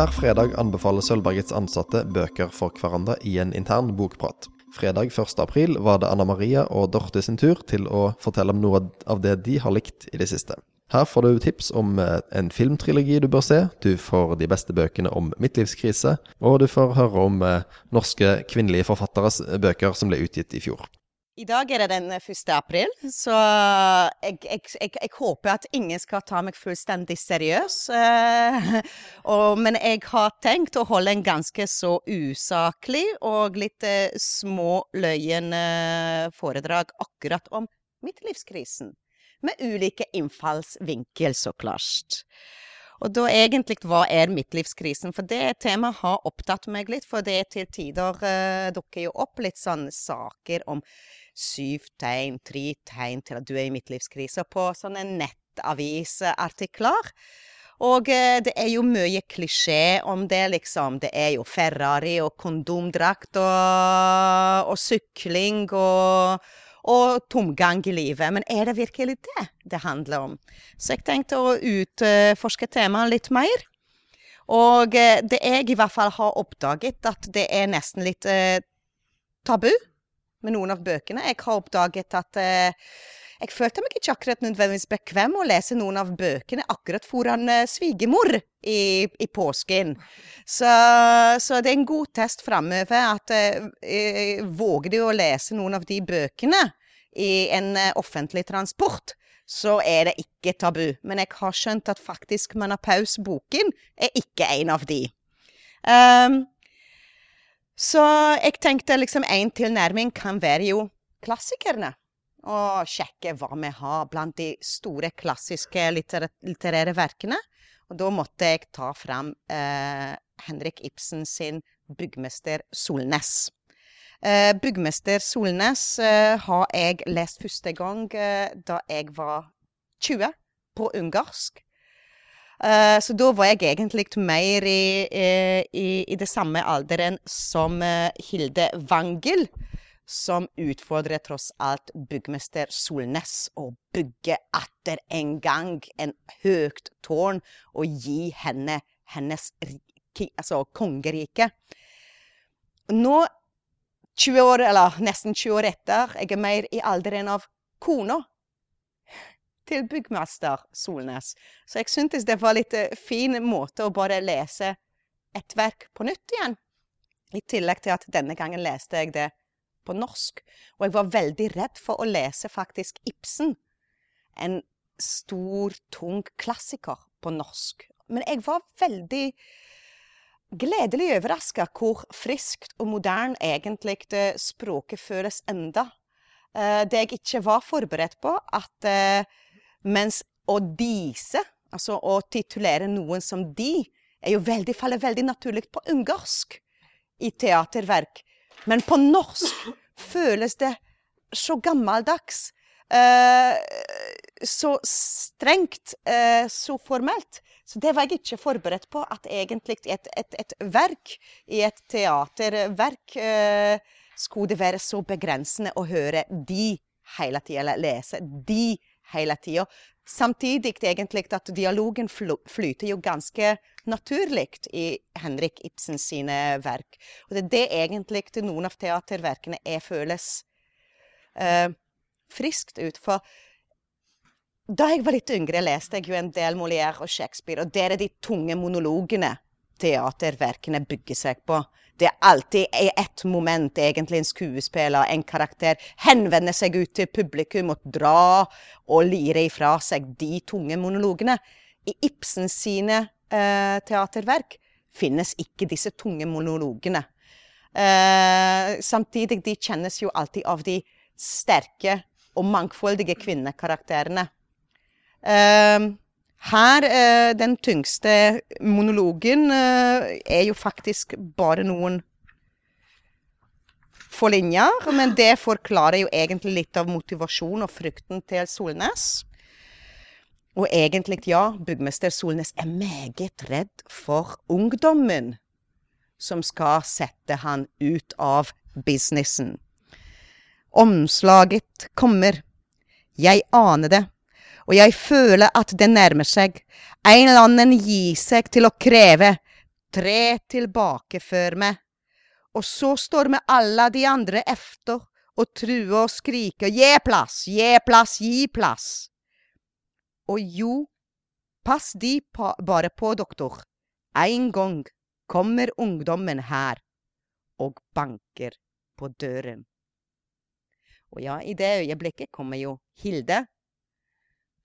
Hver fredag anbefaler Sølvbergets ansatte bøker for hverandre i en intern bokprat. Fredag 1. april var det Anna Maria og Dorte sin tur til å fortelle om noe av det de har likt i det siste. Her får du tips om eh, en filmtrilogi du bør se, du får de beste bøkene om midtlivskrise, og du får høre om eh, norske kvinnelige forfatteres bøker som ble utgitt i fjor. I dag er det den 1. april, så jeg, jeg, jeg, jeg, håper at ingen skal ta meg fullstendig seriøs. Uh, men jeg har tenkt å holde en ganske så usaklig og litt uh, småløyen foredrag akkurat om midtlivskrisen. Med ulike innfallsvinkel, så klart. Og da egentlig, hva er midtlivskrisen? For det temaet har opptatt meg litt, for det til tider uh, dukker jo opp litt sånne saker om syv tegn, tre tegn til at du er i midtlivskrise på sånne nettavisartikler. Og eh, det er jo mye klisjé om det, liksom. Det er jo Ferrari og kondomdrakt og, og sykling og, og tomgang i livet. Men er det virkelig det det handler om? Så jeg tenkte å utforske temaet litt mer. Og eh, det jeg i hvert fall har oppdaget, at det er nesten litt eh, tabu med noen av bøkene. Jeg har oppdaget at eh, jeg følte meg ikke akkurat nødvendigvis bekvem å lese noen av bøkene akkurat foran eh, svigermor i, i, påsken. Så, så, det er en god test framover at eh, våger du å lese noen av de bøkene i en eh, offentlig transport, så er det ikke tabu. Men jeg har skjønt at faktisk Manapaus-boken er ikke en av de. Um, så jeg tenkte liksom en tilnærming kan være jo klassikerne. Og sjekke hva vi har blant de store klassiske litterære verkene. Og da måtte jeg ta fram eh, Henrik Ibsen sin 'Byggmester Solnes'. Eh, 'Byggmester Solnes' eh, har jeg lest første gang eh, da jeg var 20, på ungarsk. Uh, så da var jeg egentlig mer i, i, i det samme alderen som uh, Hilde Wangel, som utfordret tross alt byggmester Solnes å bygge atter en gang en høyt tårn og gi henne hennes altså kongerike. Nå, 20 år, eller nesten 20 år etter, jeg er mer i alderen av kona til byggmester Solnes. Så jeg syntes det var litt uh, fin måte å bare lese et verk på nytt igjen. I tillegg til at denne gangen leste jeg det på norsk. Og jeg var veldig redd for å lese faktisk Ibsen. En stor, tung klassiker på norsk. Men jeg var veldig gledelig overraska hvor friskt og moderne egentlig det språket føles enda. Uh, det jeg ikke var forberedt på, at mens å dise, altså å titulere noen som de, er jo veldig, faller veldig naturlig på ungarsk i teaterverk. Men på norsk føles det så gammeldags. Uh, så strengt, uh, så formelt. Så det var jeg ikke forberedt på, at egentlig et, et, et verk i et teaterverk uh, skulle det være så begrensende å høre de hele tida, eller lese de hele tida. Samtidig egentlig at dialogen flyter jo ganske naturlig i Henrik Ibsen sine verk. Og det er det egentlig til noen av teaterverkene jeg føles uh, friskt ut. For da jeg var litt yngre, leste jeg jo en del Molière og Shakespeare, og det er de tunge monologene teaterverkene bygger seg på. Det er alltid i ett moment egentlig en skuespiller, en karakter, henvender seg ut til publikum og drar og lirer ifra seg de tunge monologene. I Ibsen sine eh, teaterverk finnes ikke disse tunge monologene. Eh, samtidig de kjennes jo alltid av de sterke og mangfoldige kvinnekarakterene. Eh, her, eh, den tyngste monologen, eh, er jo faktisk bare noen få linjer. Men det forklarer jo egentlig litt av motivasjonen og frykten til Solnes. Og egentlig, ja, byggmester Solnes er meget redd for ungdommen som skal sette han ut av businessen. Omslaget kommer. Jeg aner det og jeg føler at det nærmer seg. En eller annen gir seg til å kreve tre tilbake før meg, og så står vi alle de andre efter og truer og skriker gi plass, gi plass, gi plass. Og jo, pass de pa bare på, doktor, en gang kommer ungdommen her og banker på døren. Og ja, i det øyeblikket kommer jo Hilde,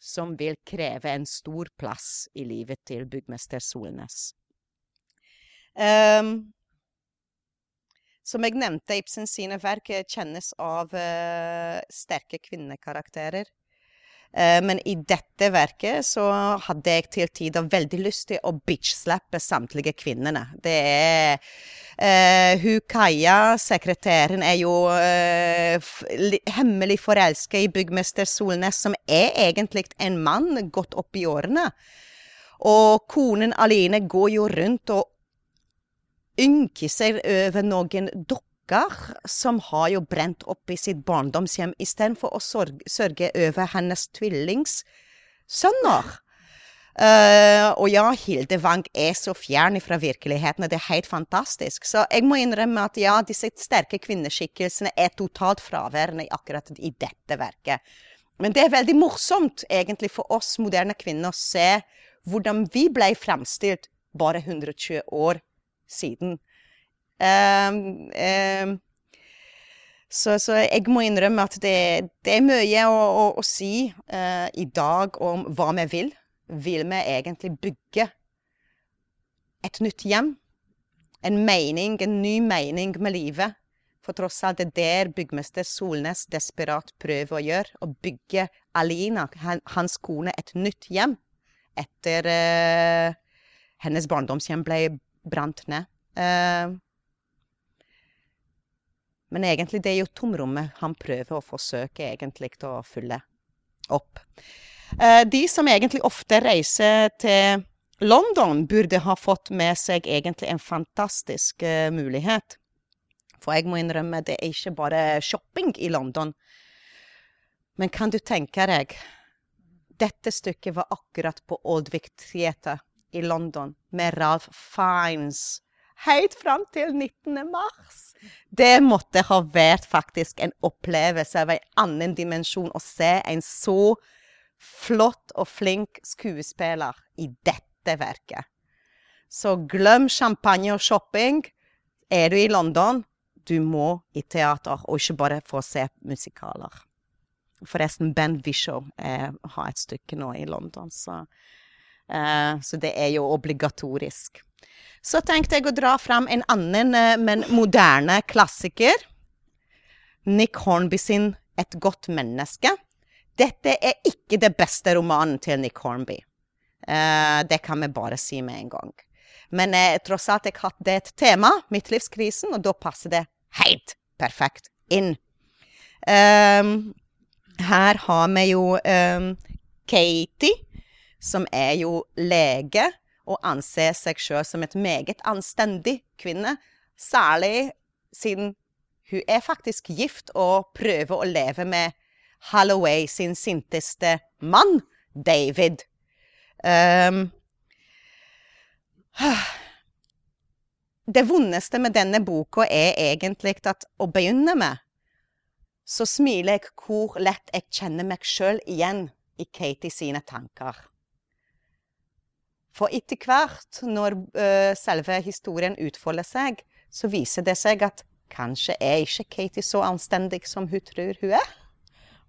som vil kreve en stor plass i livet til byggmester Solnes. Um, som jeg nevnte, Ibsen sine verk kjennes av uh, sterke kvinnekarakterer. Uh, men i dette verket så hadde jeg til tider veldig lyst til å bitch-slappe samtlige kvinnene. Det er uh, Hun Kaja, sekretæren, er jo hemmelig forelska i byggmester Solnes, som er egentlig en mann godt opp i årene. Og konen Aline går jo rundt og ynker seg over noen dokker som har jo brent opp i sitt barndomshjem, istedenfor å sørge, over hennes tvillingssønner. Uh, og ja, Hilde Wang er så fjern fra virkeligheten, det er helt fantastisk. Så jeg må innrømme at ja, disse sterke kvinneskikkelsene er totalt fraværende akkurat i dette verket. Men det er veldig morsomt egentlig for oss moderne kvinner å se hvordan vi ble fremstilt bare 120 år siden. Um, um, så, så, jeg må innrømme at det, det er mye å, å, å si uh, i dag om hva vi vil. Vil vi egentlig bygge et nytt hjem? En mening, en ny mening med livet? For tross alt det er der byggmester Solnes desperat prøver å gjøre. Å bygge Alina, hans kone, et nytt hjem. Etter uh, hennes barndomshjem ble brant ned. Uh, men egentlig det er jo tomrommet han prøver å forsøke egentlig å fylle opp. Uh, de som egentlig ofte reiser til London, burde ha fått med seg egentlig en fantastisk uh, mulighet. For jeg må innrømme, det er ikke bare shopping i London. Men kan du tenke deg Dette stykket var akkurat på Oldvik Theatre i London med Ralph Fiends helt fram til 19. mars. Det måtte ha vært faktisk en opplevelse av en annen dimensjon å se en så flott og flink skuespiller i dette verket. Så glem champagne og shopping. Er du i London, du må i teater, og ikke bare få se musikaler. Forresten, Ben Whishaw eh, har et stykke nå i London, så eh, så det er jo obligatorisk. Så tenkte jeg å dra fram en annen, uh, men moderne klassiker. Nick Hornby sin 'Et godt menneske'. Dette er ikke det beste romanen til Nick Hornby. Uh, det kan vi bare si med en gang. Men tross alt jeg hatt det et tema, midtlivskrisen, og da passer det helt perfekt inn. her har vi jo Katie som er jo lege og anser seg sjøl som et meget anstendig kvinne. Særlig siden hun er faktisk gift og prøver å leve med Holloway sin sinteste mann, David. Um, det vondeste med denne boka er egentlig at å begynne med, så smiler jeg hvor lett jeg kjenner meg sjøl igjen i Katie sine tanker. For etter hvert, når uh, selve historien utfolder seg, så viser det seg at kanskje er ikke Katie så anstendig som hun tror hun er.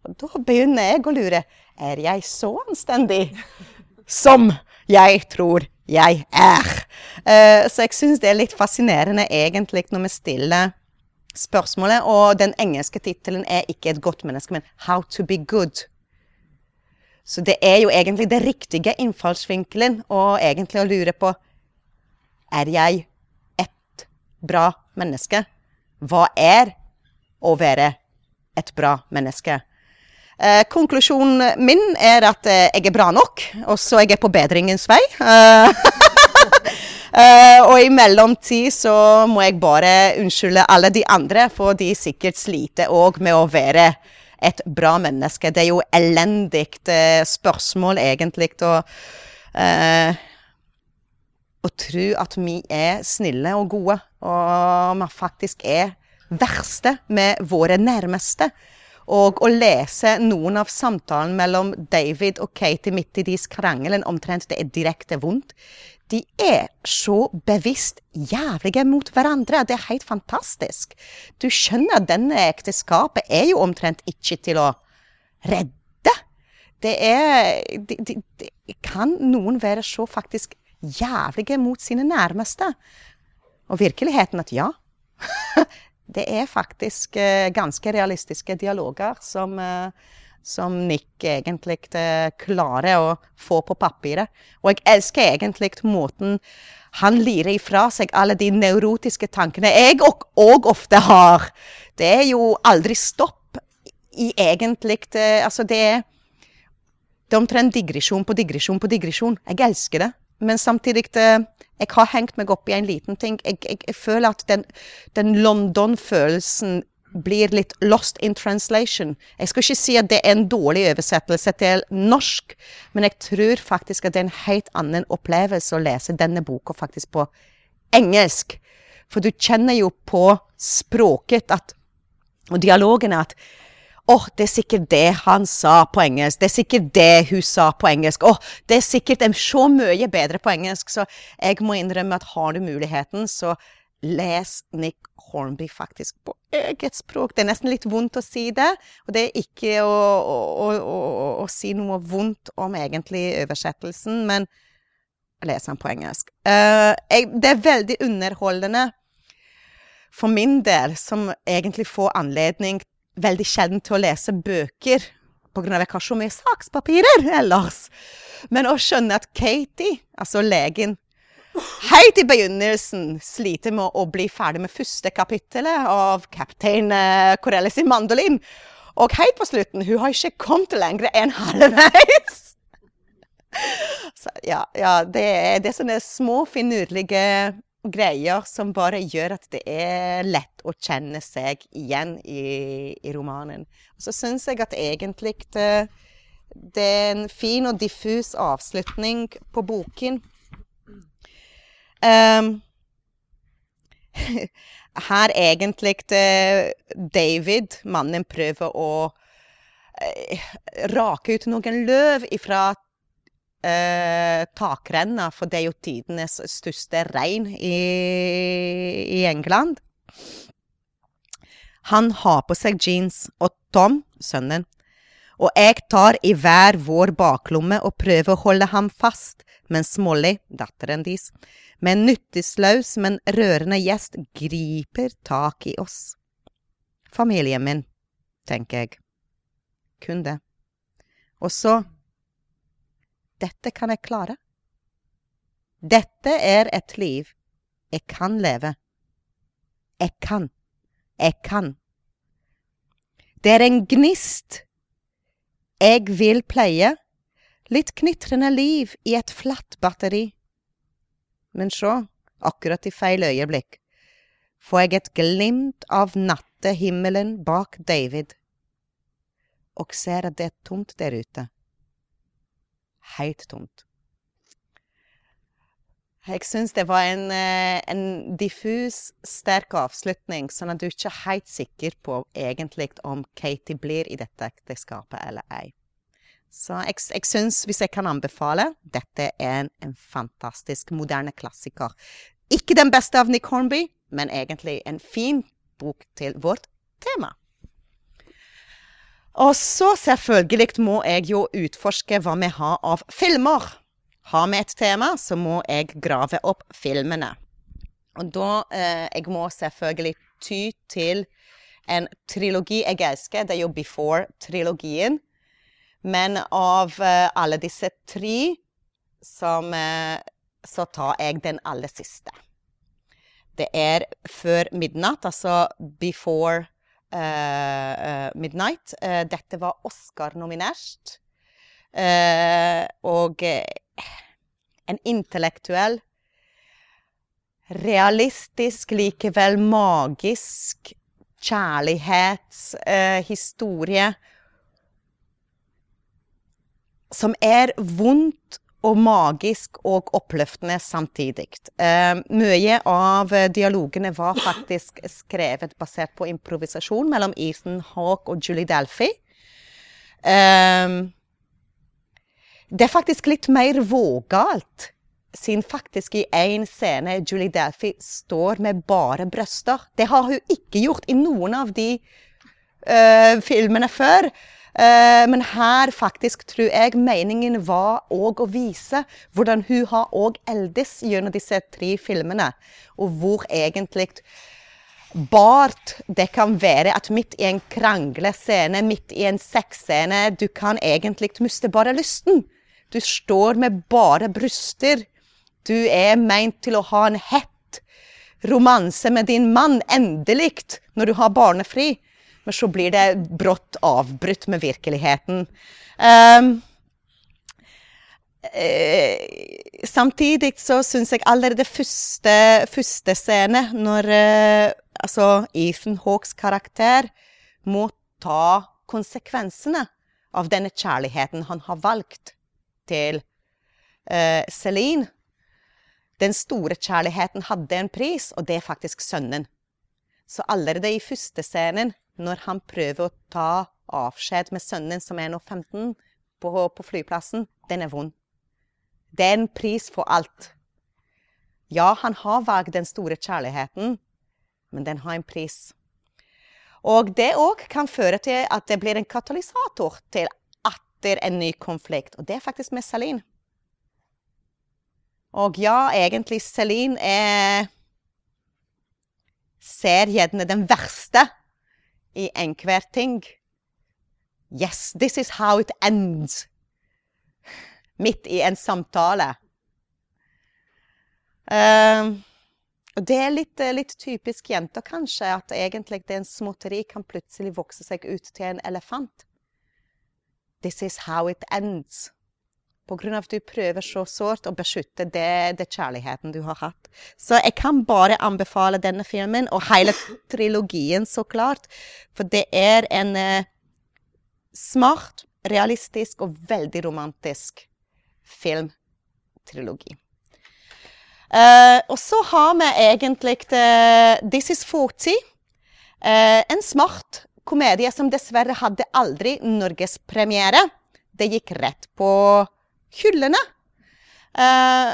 Og da begynner jeg å lure er jeg så anstendig som jeg tror jeg er. Uh, så jeg syns det er litt fascinerende egentlig når vi stiller spørsmålet. Og den engelske tittelen er ikke 'Et godt menneske', men 'How to be good'. Så det er jo egentlig det riktige innfallsvinkelen, og egentlig å lure på Er jeg et bra menneske? Hva er å være et bra menneske? Eh, konklusjonen min er at eh, jeg er bra nok, og så er jeg på bedringens vei. Eh, og i mellomtid så må jeg bare unnskylde alle de andre, for de sikkert sliter òg med å være et bra menneske? Det er jo elendig eh, spørsmål, egentlig, å, eh, å tro at vi er snille og gode, og vi faktisk er verste med våre nærmeste. Og å lese noen av samtalen mellom David og Katie midt i deres krangelen omtrent det er direkte vondt. De er så bevisst jævlige mot hverandre. Det er helt fantastisk. Du skjønner at denne ekteskapet er jo omtrent ikke til å redde. Det er de, de, de, Kan noen være så faktisk jævlige mot sine nærmeste? Og virkeligheten at ja. det er faktisk uh, ganske realistiske dialoger som, uh, som Nick egentlig klarer å få på papiret. Og jeg elsker egentlig måten han lirer ifra seg alle de neurotiske tankene jeg òg ofte har. Det er jo aldri stopp i egentlig Altså, det det er omtrent digresjon på digresjon på digresjon. Jeg elsker det. Men samtidig det, Jeg har hengt meg opp i en liten ting. Jeg, jeg, jeg føler at den, den London-følelsen blir litt lost in translation. Jeg skal ikke si at det er en dårlig oversettelse til norsk, men jeg tror faktisk at det er en helt annen opplevelse å lese denne boka faktisk på engelsk. For du kjenner jo på språket at, og dialogen at å, oh, det er sikkert det han sa på engelsk. Det er sikkert det hun sa på engelsk. Å, oh, det er sikkert så mye bedre på engelsk. Så jeg må innrømme at har du muligheten, så les Nick Hornby faktisk på eget språk. Det er nesten litt vondt å si det, og det er ikke å, å, å, å si noe vondt om egentlig oversettelsen, men les den på engelsk. Uh, jeg, det er veldig underholdende for min del, som egentlig får anledning veldig sjelden til å lese bøker pga. jeg har så mye sakspapirer ellers. Men å skjønne at Katie, altså legen, helt i begynnelsen sliter med å bli ferdig med første kapittelet av kaptein eh, Corellis i mandolin. Og helt på slutten, hun har ikke kommet lenger enn halvveis. Så, ja, ja, det er, det er sånne små, finurlige greier som bare gjør at det er lett å kjenne seg igjen i, i romanen. Og så syns jeg at egentlig det, det, er en fin og diffus avslutning på boken. Um, her egentlig David, mannen, prøver å eh, rake ut noen løv ifra eh, takrenna, for det er jo tidenes største regn i, i, England. Han har på seg jeans, og Tom, sønnen, og jeg tar i hver vår baklomme og prøver å holde ham fast, mens Molly, datteren deres, med en nytteløs, men rørende gjest griper tak i oss. Familien min, tenker jeg. Kun det. Og så dette kan jeg klare. Dette er et liv jeg kan leve. Jeg kan. Jeg kan. Det er en gnist jeg vil pleie. Litt knitrende liv i et flatt batteri. Men sjå, akkurat i feil øyeblikk får jeg et glimt av nattehimmelen bak David, og ser at det er tomt der ute helt tomt. Jeg syns det var en, eh, en, diffus, sterk avslutning, sånn at du ikke er helt sikker på egentlig om Katie blir i dette ekteskapet eller ei. Så jeg, jeg syns, hvis jeg kan anbefale, dette er en, en, fantastisk moderne klassiker. Ikke den beste av Nick Hornby, men egentlig en fin bok til vårt tema. Og så selvfølgelig må jeg jo utforske hva vi har av filmer. Har vi et tema, så må jeg grave opp filmene. Og da eh, Jeg må selvfølgelig ty til en trilogi jeg elsker. Det er jo Before-trilogien. Men av eh, alle disse tre som eh, Så tar jeg den aller siste. Det er Før midnatt, altså Before uh, Midnight. Uh, dette var Oscar-nominert. og en intellektuell, realistisk, likevel magisk kjærlighetshistorie som er vondt og magisk og oppløftende samtidig. Eh, mye av dialogene var faktisk skrevet basert på improvisasjon mellom Ethan Hawke og Julie Delphi. Eh, det er faktisk litt mer vågalt, siden faktisk i én scene Julie Delphi står med bare bryster. Det har hun ikke gjort i noen av de eh, filmene før. Uh, men her faktisk tror jeg meningen var òg å vise hvordan hun har òg eldes gjennom disse tre filmene. Og hvor egentlig bart det kan være at midt i en kranglescene, midt i en sexscene, du kan egentlig miste bare lysten. Du står med bare bryster. Du er meint til å ha en hett romanse med din mann, endelig, når du har barnefri. Men så blir det brått avbrutt med virkeligheten. Um, eh, samtidig så syns jeg allerede første, første scene, når eh, altså Ethan Hawks karakter må ta konsekvensene av denne kjærligheten han har valgt til uh, Celine. Den store kjærligheten hadde en pris, og det er faktisk sønnen. Så allerede i første scenen, når han prøver å ta avskjed med sønnen, som er nå 15, på, på flyplassen, den er vond. Det er en pris for alt. Ja, han har valgt den store kjærligheten, men den har en pris. Og det òg kan føre til at det blir en katalysator til atter en ny konflikt, og det er faktisk med Celine. Og ja, egentlig Celine er Ser gjerne den verste i enhver ting. Yes, this is how it ends. Midt i en samtale. Uh, og det er litt, litt, typisk jenter, kanskje, at egentlig det en småtteri kan plutselig vokse seg ut til en elefant. This is how it ends. Av at du prøver så sårt å beskytte det, det, kjærligheten du har hatt. Så jeg kan bare anbefale denne filmen, og hele trilogien, så klart. For det er en eh, smart, realistisk og veldig romantisk filmtrilogi. Uh, og så har vi egentlig uh, This Is 40. en smart komedie som dessverre hadde aldri norgespremiere. Det gikk rett på hyllene. Uh,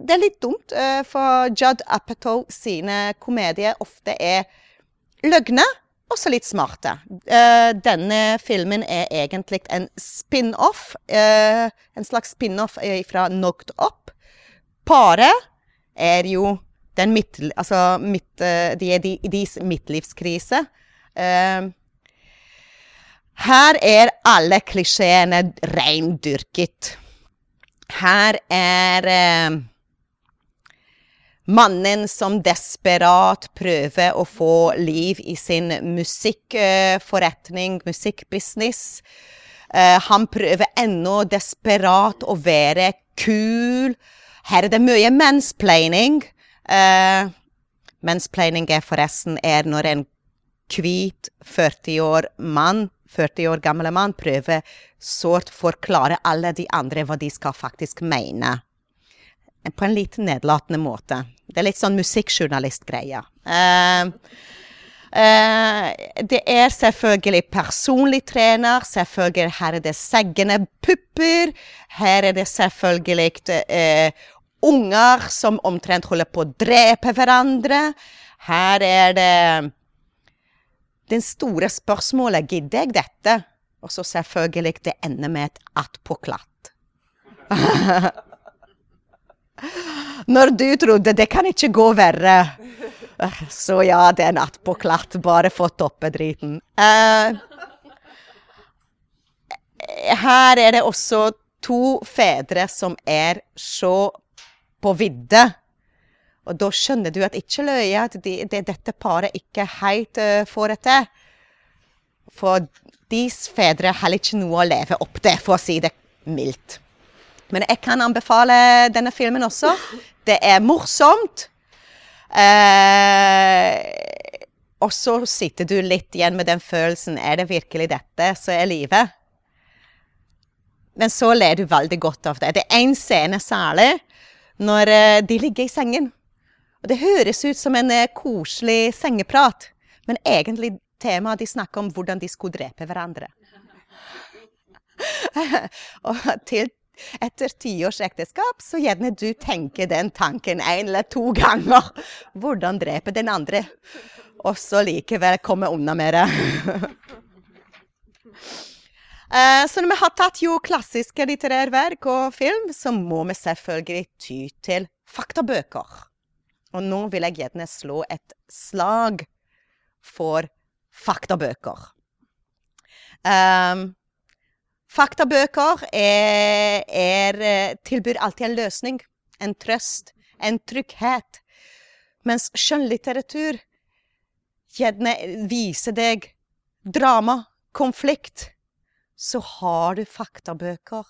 det er litt dumt, uh, for Judd Apatow sine komedier ofte er løgne, også litt smarte. Uh, denne filmen er egentlig en spin-off. en slags spin-off fra Knocked Up. Paret er jo den midt, altså midt, de er de, deres midtlivskrise. Uh, her er alle klisjeene reindyrket. Her er eh, mannen som desperat prøver å få liv i sin musikkforretning, musikkbusiness. Eh, han prøver ennå desperat å være kul. Her er det mye mansplaining. mansplaining er forresten er når en hvit 40 år mann 40 år gamle mann prøver sårt forklare alle de andre hva de skal faktisk mene. På en litt nedlatende måte. Det er litt sånn musikkjournalistgreie. Uh, uh, det er selvfølgelig personlig trener. Selvfølgelig her er det seggende pupper. Her er det selvfølgelig uh, unger som omtrent holder på å drepe hverandre. Her er det den store spørsmålet gidder jeg dette? Og så selvfølgelig det ender med et attpåklatt. Når du trodde det kan ikke gå verre. Så ja, det er en attpåklatt. Bare få toppe driten. Uh, her er det også to fedre som er så på vidde og da skjønner du at ikke løye at de, de, dette paret ikke helt uh, får det til. For deres fedre har ikke noe å leve opp til, for å si det mildt. Men jeg kan anbefale denne filmen også. Det er morsomt. Eh, og så sitter du litt igjen med den følelsen Er det virkelig dette som er livet? Men så ler du veldig godt av det. Det er én scene særlig når eh, de ligger i sengen. Og Det høres ut som en eh, koselig sengeprat, men egentlig temaet de snakker om hvordan de skulle drepe hverandre. og til etter tiårs ekteskap, så gjerne du tenker den tanken en eller to ganger. Hvordan drepe den andre? Og så likevel komme unna med det. Eh, så når vi har tatt jo klassiske litterære verk og film, så må vi selvfølgelig ty til faktabøker. Og nå vil jeg gjerne slå et slag for faktabøker. Um, Faktabøker er, er, eh, tilbyr alltid en løsning, en trøst, en trygghet. Mens skjønnlitteratur gjerne viser deg drama, konflikt. Så har du faktabøker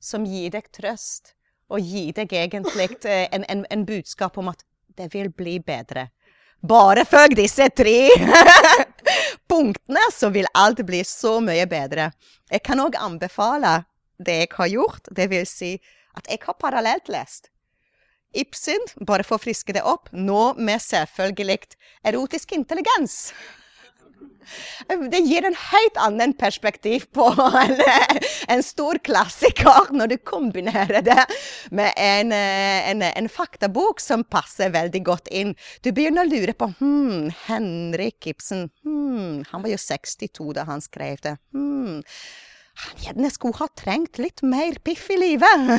som gir deg trøst, og gir deg egentlig eh, en, en, en budskap om at det vil bli bedre. Bare følg disse tre punktene, så vil alt bli så mye bedre. Jeg kan òg anbefale det jeg har gjort, det vil si at jeg har parallelt lest. Ibsen, bare for å friske det opp, nå med selvfølgelig erotisk intelligens. Det gir en helt annen perspektiv på en, en, stor klassiker, når du kombinerer det med en, en, en, faktabok som passer veldig godt inn. Du begynner å lure på hm, Henrik Ibsen hm, Han var jo 62 da han skrev det. Hm, han gjerne skulle ha trengt litt mer piff i livet.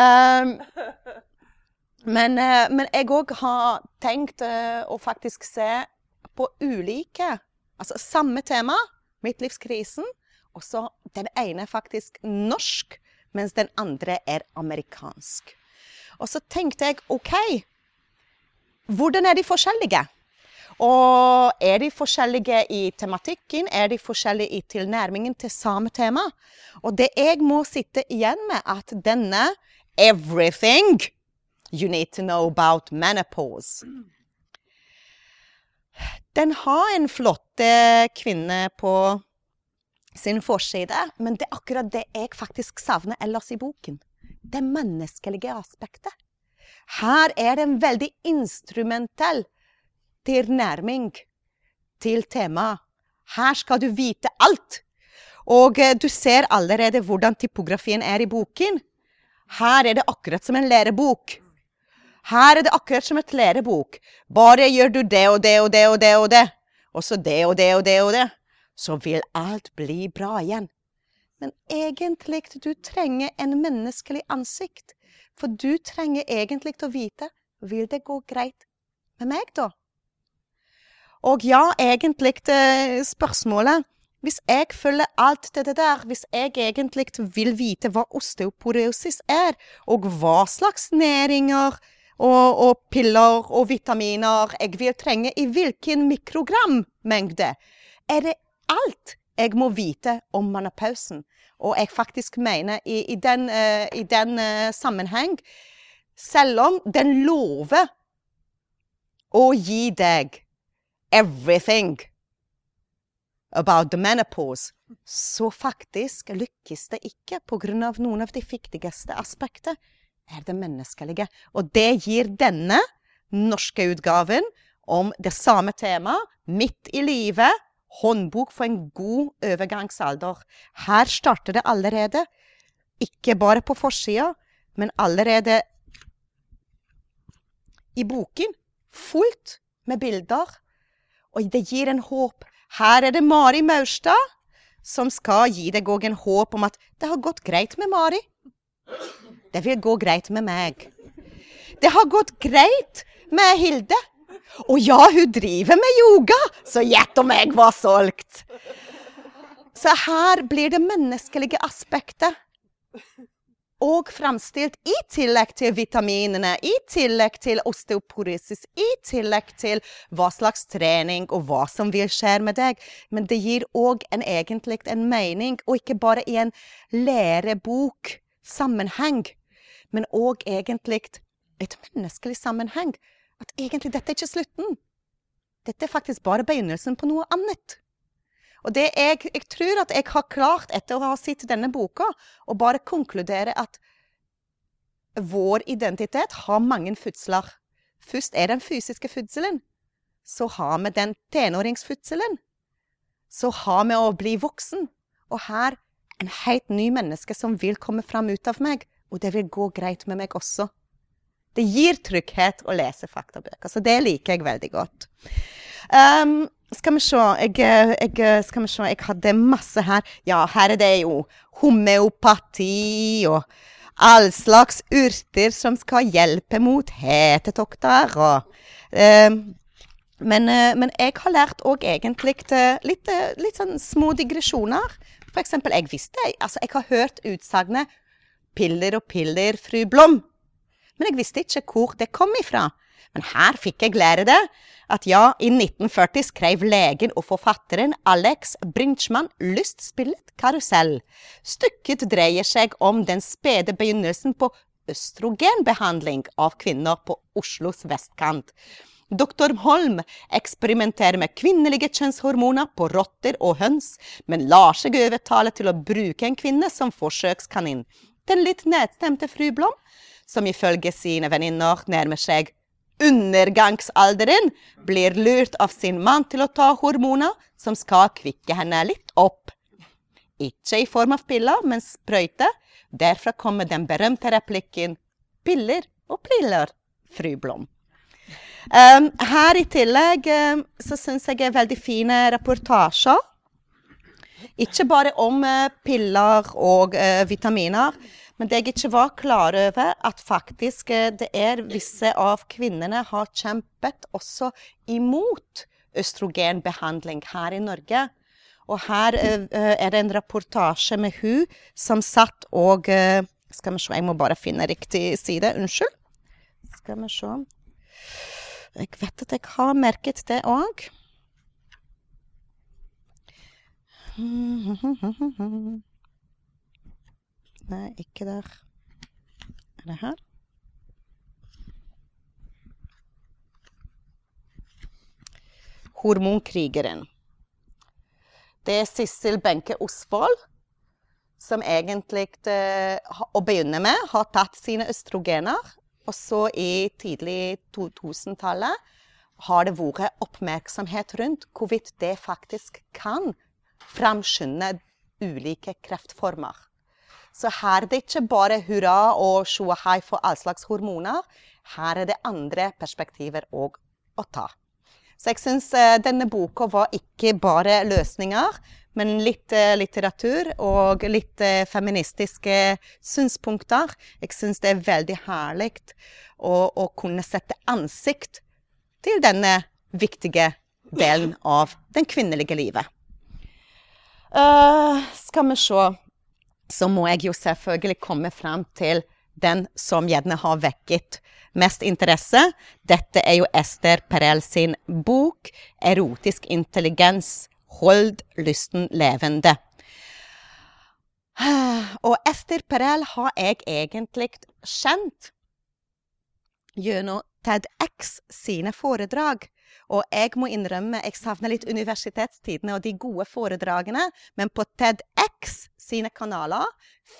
um, men, eh, men, jeg òg har tenkt uh, å faktisk se på ulike Altså samme tema, midtlivskrisen, og så den ene er faktisk norsk, mens den andre er amerikansk. Og så tenkte jeg OK, hvordan er de forskjellige? Og er de forskjellige i tematikken? Er de forskjellige i tilnærmingen til samme tema? Og det jeg må sitte igjen med, at denne 'Everything you need to know about menopause' Den har en flott kvinne på sin forside, men det er akkurat det jeg faktisk savner ellers i boken. Det menneskelige aspektet. Her er det en veldig instrumentell tilnærming til temaet. Her skal du vite alt. Og eh, du ser allerede hvordan typografien er i boken. Her er det akkurat som en lærebok. Her er det akkurat som et lærebok. Bare gjør du det og det og det og det og det, og så det og det og det og det, så vil alt bli bra igjen. Men egentlig du trenger en menneskelig ansikt. For du trenger egentlig å vite vil det gå greit med meg, da? Og ja, egentlig eh, spørsmålet Hvis jeg følger alt det der, hvis jeg egentlig vil vite hva osteoporosis er, og hva slags næringer og, og, piller og vitaminer jeg vil trenge i hvilken mikrogrammengde. Er det alt jeg må vite om menopausen? Og jeg faktisk mener i, i den, uh, i den uh, sammenheng Selv om den lover å gi deg everything about the menopause, så faktisk lykkes det ikke pga. noen av de viktigste aspektene er det menneskelige. Og det gir denne norske utgaven om det samme temaet, midt i livet, håndbok for en god overgangsalder. Her starter det allerede, ikke bare på forsida, men allerede i boken, fullt med bilder. Og det gir en håp. Her er det Mari Maurstad som skal gi deg òg en håp om at det har gått greit med Mari. Det vil gå greit med meg. Det har gått greit med Hilde. Og ja, hun driver med yoga, så gjett om jeg var solgt! Så her blir det menneskelige aspektet og framstilt i tillegg til vitaminene, i tillegg til osteoporosis, i tillegg til hva slags trening og hva som vil skje med deg. Men det gir òg egentlig en mening, og ikke bare i en lærebok sammenheng, men òg egentlig et menneskelig sammenheng. At egentlig dette er ikke slutten. Dette er faktisk bare begynnelsen på noe annet. Og det jeg, jeg tror at jeg har klart, etter å ha sett denne boka, å bare konkludere at vår identitet har mange fødsler. Først er den fysiske fødselen. Så har vi den tenåringsfødselen. Så har vi å bli voksen. Og her en helt ny menneske som vil komme fram ut av meg. Og det vil gå greit med meg også. Det gir trygghet å lese faktabøker, så det liker jeg veldig godt. Um, skal vi se jeg, jeg, Skal vi se Jeg hadde masse her. Ja, her er det jo homeopati og all slags urter som skal hjelpe mot hetetokter og um, men, men, jeg har lært òg egentlig litt, litt sånn små digresjoner. For eksempel, jeg visste Altså, jeg har hørt utsagnet 'piller og piller, fru Blom'. Men jeg visste ikke hvor det kom ifra. Men her fikk jeg lære det. At ja, i 1940 skrev legen og forfatteren Alex Brinchman lystspillet 'Karusell'. Stykket dreier seg om den spede begynnelsen på østrogenbehandling av kvinner på Oslos vestkant. Doktor Holm eksperimenterer med kvinnelige kjønnshormoner på rotter og høns, men lar seg overtale til å bruke en kvinne som forsøkskanin. Den litt nedstemte fru Blom som ifølge sine venninner nærmer seg undergangsalderen, blir lurt av sin mann til å ta hormoner som skal kvikke henne litt opp. Ikke i form av piller, men sprøyte. Derfra kommer den berømte replikken 'piller og piller', fru Blom. Um, her i tillegg um, så syns jeg er veldig fine reportasjer. Ikke bare om uh, piller og uh, vitaminer, men det jeg ikke var klar over, at faktisk eh, det er visse av kvinnene har kjempet også imot østrogenbehandling her i Norge. Og her er det en reportasje med hun som satt og Skal vi se, jeg må bare finne riktig side. Unnskyld. Skal vi se. Jeg vet at jeg har merket det òg. Nei, ikke der. Er det her? Hormonkrigeren. Det er Sissel Benke Osvold som egentlig, eh, å begynne med, har tatt sine østrogener. Og så i tidlig 2000-tallet har det vært oppmerksomhet rundt hvorvidt det faktisk kan framskynde ulike kreftformer. Så her er det ikke bare hurra og tjoahei for all slags hormoner. Her er det andre perspektiver òg å ta. Så jeg syns uh, denne boka var ikke bare løsninger, men litt uh, litteratur og litt uh, feministiske synspunkter. Jeg syns det er veldig herlig å, å, kunne sette ansikt til denne viktige delen av den kvinnelige livet. Skal vi se så må jeg jo selvfølgelig komme frem til den som gjerne har vekket mest interesse. Dette er jo Ester Perel sin bok 'Erotisk intelligens hold lysten levende'. Og Ester Perel har jeg egentlig kjent gjennom TEDX sine foredrag. Og jeg må innrømme jeg savner litt universitetstidene og de gode foredragene, men på TEDX sine kanaler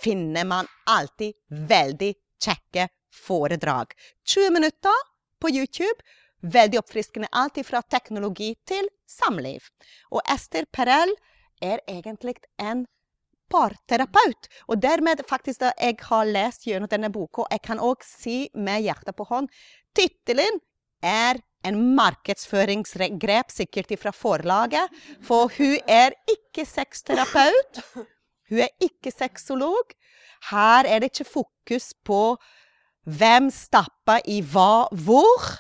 finner man alltid veldig kjekke foredrag. 20 minutter på YouTube. Veldig oppfriskende. Alt fra teknologi til samliv. Og Ester Perel er egentlig en parterapeut. Og dermed faktisk da jeg har lest gjennom denne boka, jeg kan òg si med hjertet på hånd Tittelen er en markedsføringsgrep, sikkert fra forlaget. For hun er ikke sexterapeut. Hun er ikke sexolog. Her er det ikke fokus på hvem stapper i hva hvor.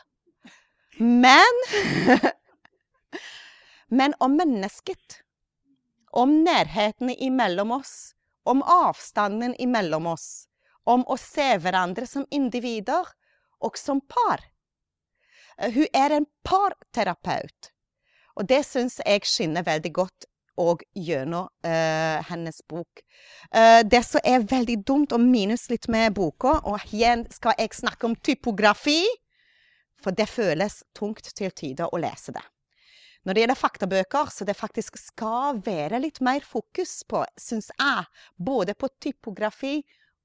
Men Men om mennesket. Om nærheten imellom oss. Om avstanden imellom oss. Om å se hverandre som individer og som par. Eh, hun er en parterapeut. Og det syns jeg skinner veldig godt og gjennom uh, hennes bok. Uh, det som er veldig dumt og minus litt med boka, og igjen skal jeg snakke om typografi, for det føles tungt til tider å lese det. når det gjelder faktabøker, så det faktisk skal være litt mer fokus på, syns jeg, både på typografi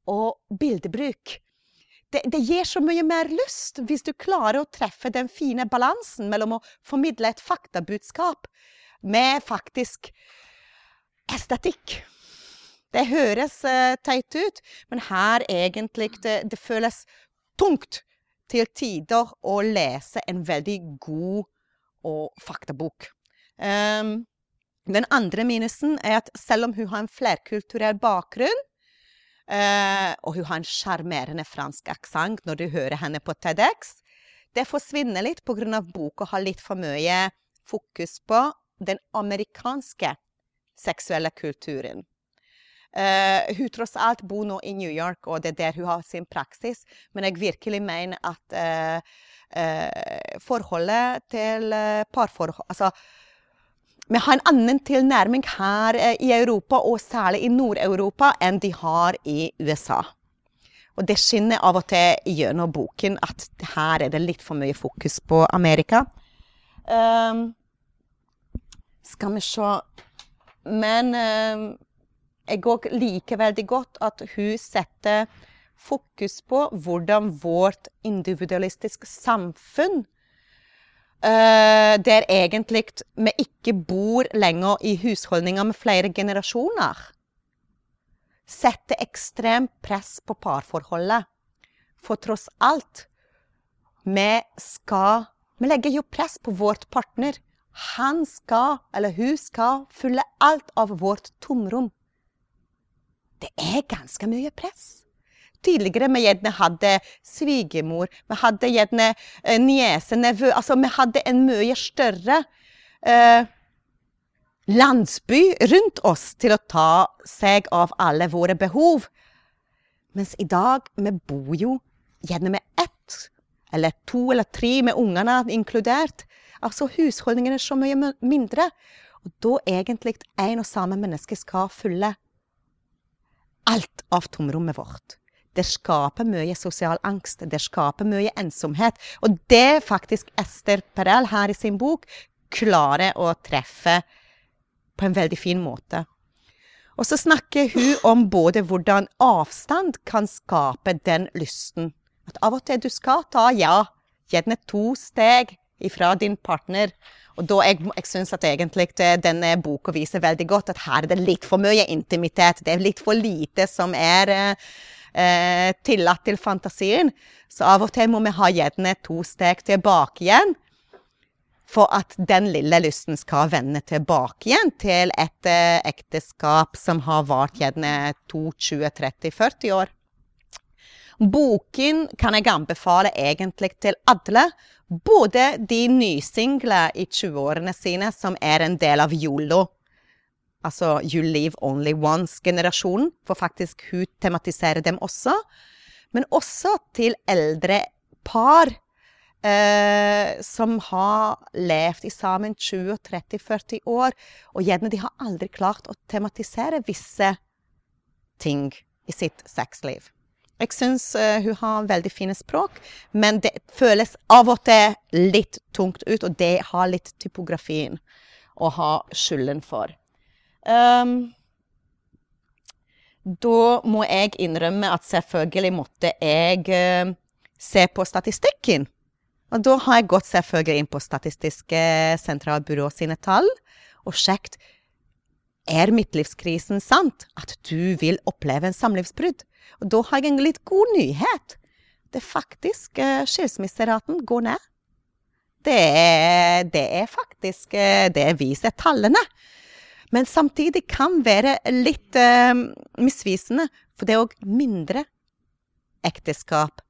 og bildebruk. Det, det, gir så mye mer lyst hvis du klarer å treffe den fine balansen mellom å formidle et faktabudskap med faktisk estetikk. Det høres uh, teit ut, men her egentlig det, det føles tungt til tider å lese en veldig god og faktabok. Um, den andre minusen er at selv om hun har en flerkulturell bakgrunn, uh, og hun har en sjarmerende fransk aksent når du hører henne på TEDx, det forsvinner litt pga. boka har litt for mye fokus på den amerikanske seksuelle kulturen. Uh, hun tross alt bor nå i New York, og det er der hun har sin praksis. Men jeg virkelig mener at uh, uh, forholdet til parforhold Altså, vi har en annen tilnærming her i Europa, og særlig i Nord-Europa, enn de har i USA. Og det skinner av og til gjennom boken at her er det litt for mye fokus på Amerika. Um, skal vi se Men um, jeg òg liker veldig godt at hun setter fokus på hvordan vårt individualistiske samfunn uh, Der egentlig vi ikke bor lenger i husholdninger med flere generasjoner, setter ekstremt press på parforholdet. For tross alt, vi skal Vi legger jo press på vårt partner. Han skal, eller hun skal, fylle alt av vårt tomrom. Det er ganske mye press. Tidligere vi gjerne hadde svigermor, vi hadde gjerne uh, niese, nevø Altså, vi hadde en mye større eh, landsby rundt oss til å ta seg av alle våre behov. Mens i dag, vi bor jo gjerne med ett eller to eller tre med ungene inkludert. Altså husholdningene er så mye mindre. Og da egentlig en og samme menneske skal fylle alt av tomrommet vårt. Det skaper mye sosial angst, det skaper mye ensomhet. Og det faktisk Ester Perel her i sin bok klarer å treffe på en veldig fin måte. Og så snakker hun om både hvordan avstand kan skape den lysten. At av og til du skal ta, ja, gjerne to steg ifra din partner. Og da jeg, jeg syns at egentlig denne boka viser veldig godt at her er det litt for mye intimitet. Det er litt for lite som er eh, tillatt til fantasien. Så av og til må vi ha gjerne to steg tilbake igjen. For at den lille lysten skal vende tilbake igjen til et eh, ekteskap som har vart gjerne 20, 30, 40 år. Boken kan jeg anbefale egentlig til alle. Både de nysingle i 20-årene sine, som er en del av YOLO, altså You Live Only Once-generasjonen, for faktisk hun tematiserer dem også. Men også til eldre par eh, som har levd i sammen 20-30-40 år, og gjerne de har aldri klart å tematisere visse ting i sitt sexliv. Jeg syns uh, hun har veldig fine språk, men det føles av og til litt tungt ut, og det har litt typografien å ha skylden for. Um, da må jeg innrømme at selvfølgelig måtte jeg uh, se på statistikken. Og da har jeg gått selvfølgelig inn på Statistiske sentralbyrå sine tall og sjekket er midtlivskrisen sant, at du vil oppleve en samlivsbrudd. Og da har jeg en litt god nyhet. Det faktisk uh, skilsmisseraten går ned. Det er, det er faktisk uh, Det viser tallene. Men samtidig kan være litt uh, misvisende, for det er òg mindre ekteskap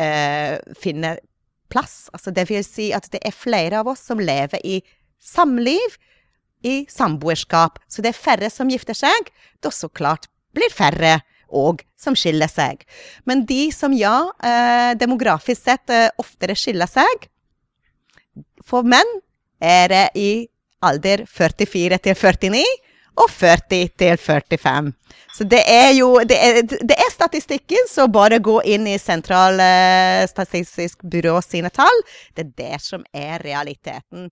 uh, finner plass. Altså det vil si at det er flere av oss som lever i samliv, i samboerskap. Så det er færre som gifter seg. Da så klart blir færre og som skiller seg. Men de som ja, eh, demografisk sett eh, oftere skiller seg For menn er det i alder 44 til 49 og 40 til 45. Så det er jo Det er, det er statistikken, så bare gå inn i Sentral eh, byrå sine tall. Det er det som er realiteten.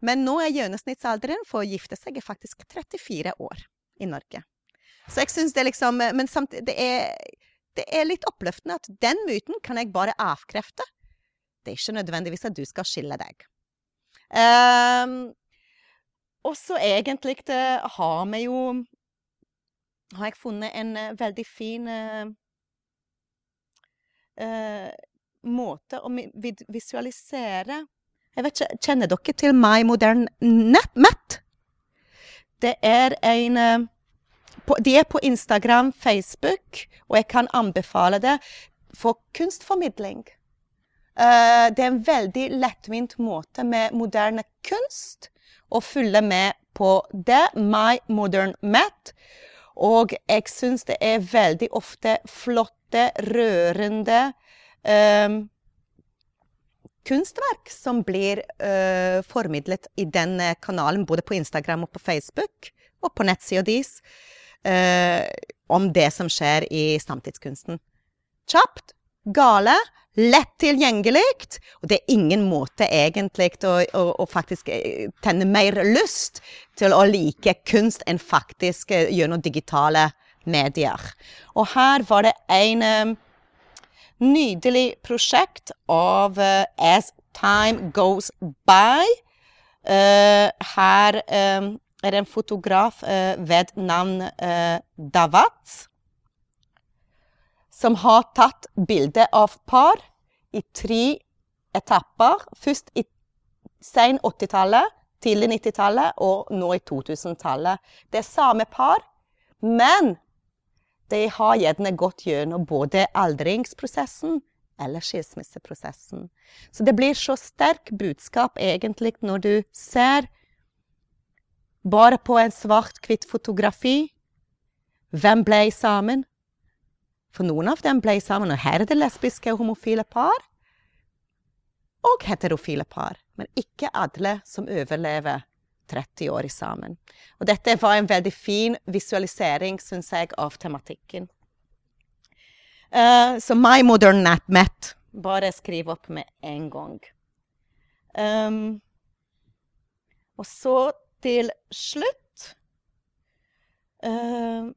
Men nå er gjennomsnittsalderen for å gifte seg faktisk 34 år i Norge. Så jeg syns det liksom Men samtidig, det er, det er litt oppløftende at den myten kan jeg bare avkrefte. Det er ikke nødvendigvis at du skal skille deg. Um, og så egentlig det, har vi jo Har jeg funnet en uh, veldig fin uh, uh, måte å visualisere Jeg vet ikke, Kjenner dere til My Modern Net? Det er en på, De er på Instagram, Facebook, og jeg kan anbefale det for kunstformidling. Uh, det er en veldig lettvint måte med moderne kunst å følge med på det. My Modern Met. Og jeg syns det er veldig ofte flotte, rørende um, kunstverk som blir uh, formidlet i denne kanalen, både på Instagram og på Facebook, og på nettsida deres, uh, om det som skjer i samtidskunsten. Kjapt, gale, lett tilgjengelig, og det er ingen måte egentlig å, å, å, faktisk eh, tenne mer lyst til å like kunst enn faktisk eh, gjennom digitale medier. Og her var det en um, nydelig prosjekt av uh, As Time Goes By. Uh, her um, er en fotograf uh, ved navn Davat som har tatt bilde av par i tre etapper. Først i sen 80-tallet, tidlig 90-tallet og nå i 2000-tallet. Det er samme par, men de har gjerne gått gjennom både aldringsprosessen eller skilsmisseprosessen. Så det blir så sterk budskap egentlig når du ser bare på en svart-hvitt fotografi hvem ble sammen, for noen av dem ble sammen, og her er det lesbiske og homofile par. Og heterofile par. Men ikke alle som overlever 30 år sammen. Og dette var en veldig fin visualisering, syns jeg, av tematikken. Uh, så My Modern Nat Met. Bare skriv opp med en gang. Um, og så til slutt uh,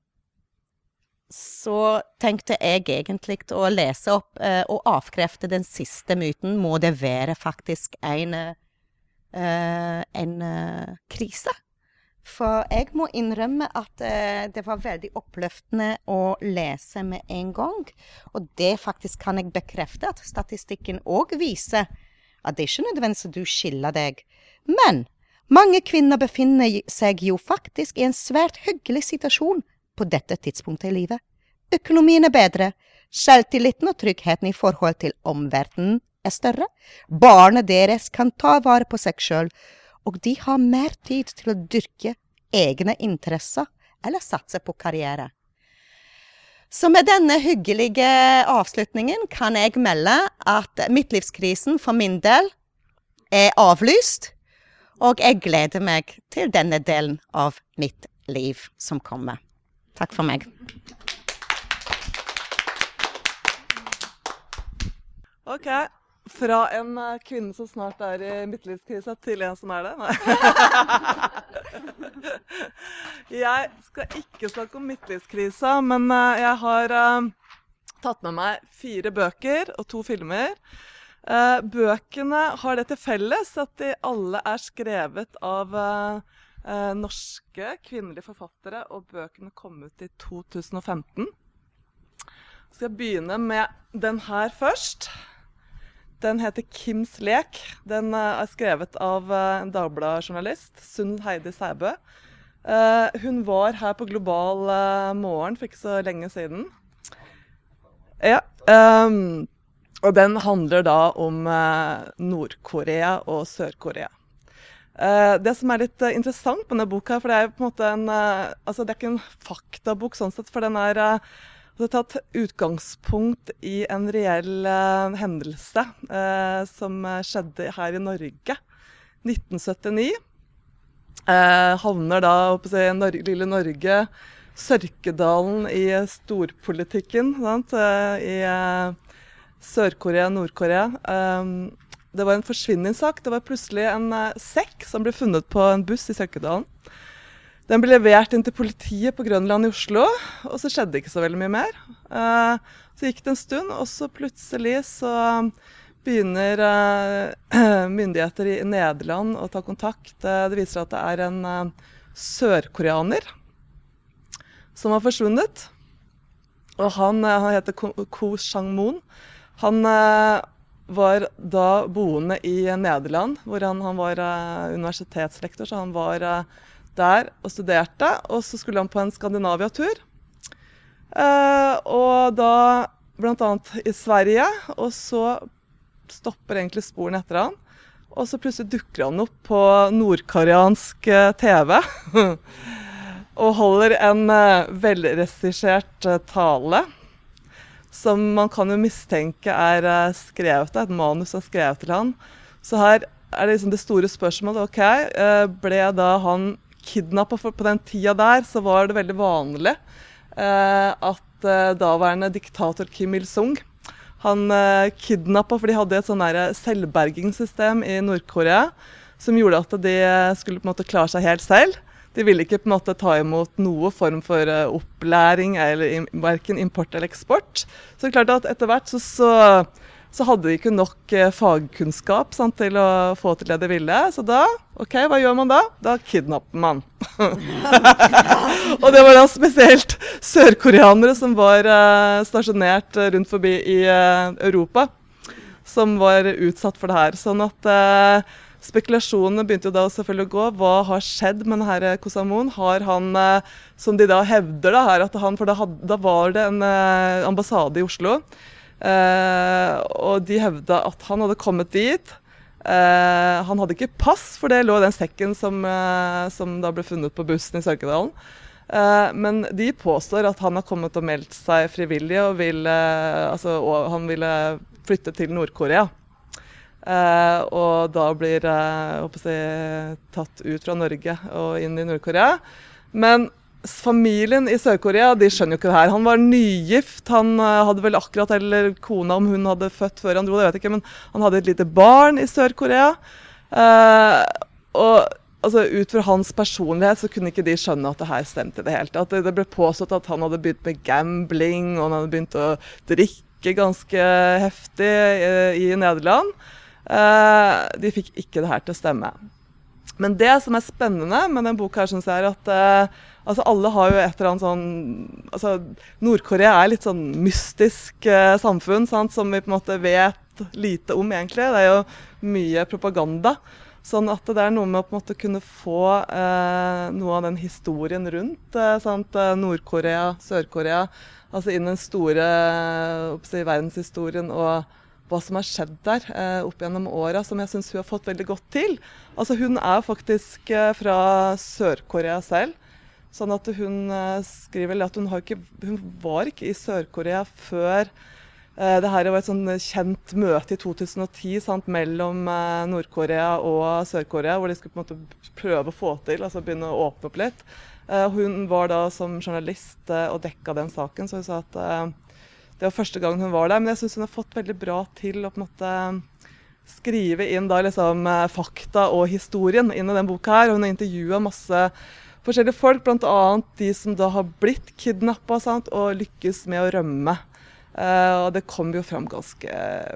så tenkte jeg egentlig å lese opp eh, og avkrefte den siste myten. Må det være faktisk en, eh, en eh, krise? For jeg må innrømme at eh, det var veldig oppløftende å lese med en gang. Og det faktisk kan jeg bekrefte at statistikken òg viser at det er ikke nødvendigvis at du skiller deg. Men mange kvinner befinner seg jo faktisk i en svært hyggelig situasjon på dette tidspunktet i livet. Økonomien er bedre, selvtilliten og tryggheten i forhold til omverdenen er større, barnet deres kan ta vare på seg sjøl, og de har mer tid til å dyrke egne interesser eller satse på karriere. Så med denne hyggelige avslutningen kan jeg melde at midtlivskrisen for min del er avlyst, og jeg gleder meg til denne delen av mitt liv som kommer. Takk for meg. OK. Fra en eh, kvinne som snart er i midtlivskrisa, til en som er det? Nei. Jeg skal ikke snakke om midtlivskrisa, men eh, jeg har uh, tatt med meg fire bøker og to filmer. Bøkene har det til felles at de alle er skrevet av eh, norske kvinnelige forfattere, og bøkene kom ut i 2015. Så skal jeg begynne med den her først. Den heter 'Kims lek'. Den eh, er skrevet av eh, en Dagbladet-journalist, Sunn Heidi Sæbø. Eh, hun var her på Global eh, morgen for ikke så lenge siden. Ja. Um, og den handler da om eh, Nord-Korea og Sør-Korea. Uh, det som er litt uh, interessant med denne boka, for det er på en måte en uh, altså det er ikke en faktabok sånn sett, for den er altså tatt utgangspunkt i en reell hendelse som skjedde her i Norge. 1979. havner da si, Nor lille Norge, Sørkedalen i storpolitikken sant? i Sør-Korea, Nord-Korea. Um, det var en forsvinningssak. Det var plutselig en uh, sekk som ble funnet på en buss i Søkkedalen. Den ble levert inn til politiet på Grønland i Oslo, og så skjedde ikke så veldig mye mer. Uh, så gikk det en stund, og så plutselig så begynner uh, myndigheter i Nederland å ta kontakt. det viser at det er en sørkoreaner som har forsvunnet. Og han, han heter Ko Sang-moon. Han var da boende i Nederland, hvor han, han var uh, universitetslektor. Så han var uh, der og studerte. Og så skulle han på en Skandinavia-tur. Uh, og da bl.a. i Sverige. Og så stopper egentlig sporene etter han. Og så plutselig dukker han opp på nordkoreansk TV. og holder en velregissert tale som man kan jo mistenke er eh, skrevet et manus er skrevet til han. Så her er det liksom det store spørsmålet. ok, eh, Ble da han kidnappa? På den tida der så var det veldig vanlig eh, at daværende diktator Kim Il-sung han kidnappa, for de hadde et sånn selvbergingssystem i Nord-Korea som gjorde at de skulle på en måte klare seg helt selv. De ville ikke på en måte ta imot noe form for uh, opplæring, eller verken import eller eksport. Så det er klart at etter hvert så, så, så hadde de ikke nok uh, fagkunnskap sant, til å få til det de ville. Så da, OK, hva gjør man da? Da kidnapper man. og det var da spesielt sørkoreanere som var uh, stasjonert rundt forbi i Europa, som var utsatt for det her. Sånn at Spekulasjonene begynte jo da selvfølgelig å gå. Hva har skjedd med denne Kosamon? Har han, eh, som de da hevder, da, her, at han, for da, had, da var det en eh, ambassade i Oslo. Eh, og de hevda at han hadde kommet dit. Eh, han hadde ikke pass, for det lå i den sekken som, eh, som, da ble funnet på bussen i Sørkedalen. Eh, men de påstår at han har kommet og meldt seg frivillig, og, vil, altså, og han ville flytte til Nord-Korea. Uh, og da blir uh, jeg, tatt ut fra Norge og inn i Nord-Korea. Men familien i Sør-Korea de skjønner jo ikke det her. Han var nygift. Han uh, hadde vel akkurat, eller kona om hun hadde født før han dro, det vet jeg ikke, men han hadde et lite barn i Sør-Korea. og altså, ut fra hans personlighet så kunne ikke de skjønne at det her stemte i det hele tatt. Det, det ble påstått at han hadde begynt med gambling, og han hadde begynt å drikke ganske heftig i Nederland. Uh, de fikk ikke det her til å stemme. Men det som er spennende med denne boka, her, synes jeg er at uh, altså alle har jo et eller annet sånn altså Nord-Korea er litt sånn mystisk uh, samfunn sant, som vi på en måte vet lite om, egentlig. Det er jo mye propaganda. Sånn at det er noe med å på en måte kunne få noe av den historien rundt Nord-Korea, Sør-Korea, altså inn den store si, verdenshistorien. og hva som har skjedd der eh, opp gjennom åra, som jeg syns hun har fått veldig godt til. Altså Hun er faktisk eh, fra Sør-Korea selv. Sånn at hun eh, skriver at hun, ikke, hun, var ikke i Sør-Korea før eh, det her var et sånn kjent møte i 2010 sant, mellom eh, Nord-Korea og Sør-Korea, hvor de skulle på en måte prøve å få til, altså begynne å åpne opp litt. Eh, hun var da som journalist og dekka den saken, så hun sa at det var første gang hun var der. Men jeg syns hun har fått veldig bra til å på en måte skrive inn da liksom eh, fakta og historien inn i den boka her. Hun har intervjua masse forskjellige folk, bl.a. de som da har blitt kidnappa og lykkes med å rømme. Uh, og det kom jo fram ganske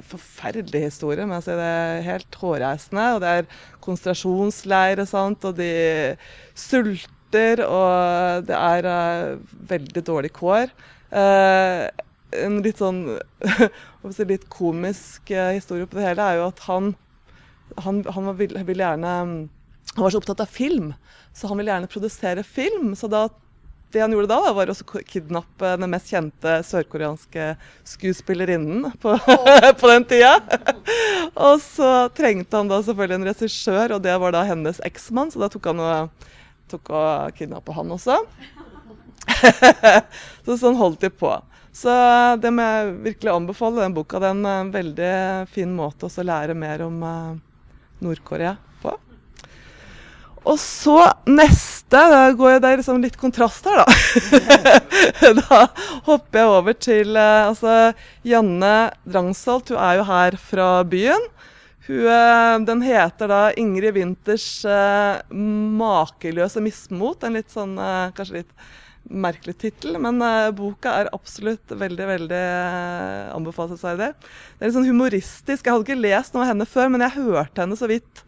forferdelige historier. Men altså, det er helt hårreisende. Og det er konsentrasjonsleirer, og de sulter, og det er uh, veldig dårlig kår. Uh, en litt sånn litt komisk uh, historie på det hele er jo at han, han, han ville vil gjerne Han var så opptatt av film, så han ville gjerne produsere film. Så da, det han gjorde da, da var å kidnappe den mest kjente sørkoreanske skuespillerinnen på, på den tida. og så trengte han da selvfølgelig en regissør, og det var da hennes eksmann, så da tok han og, tok og kidnappa han også. så sånn holdt de på. Så det må jeg virkelig anbefale, den boka. Det er en veldig fin måte å lære mer om uh, Nord-Korea på. Og så neste går det liksom litt kontrast her, da. da hopper jeg over til uh, altså, Janne Drangsholt. Hun er jo her fra byen. Hun, den heter da Ingrid Winters 'Makeløse mismot'. En litt sånn, kanskje litt merkelig tittel, men uh, boka er absolutt veldig veldig uh, anbefalesverdig. Det er litt sånn humoristisk. Jeg hadde ikke lest noe av henne før, men jeg hørte henne så vidt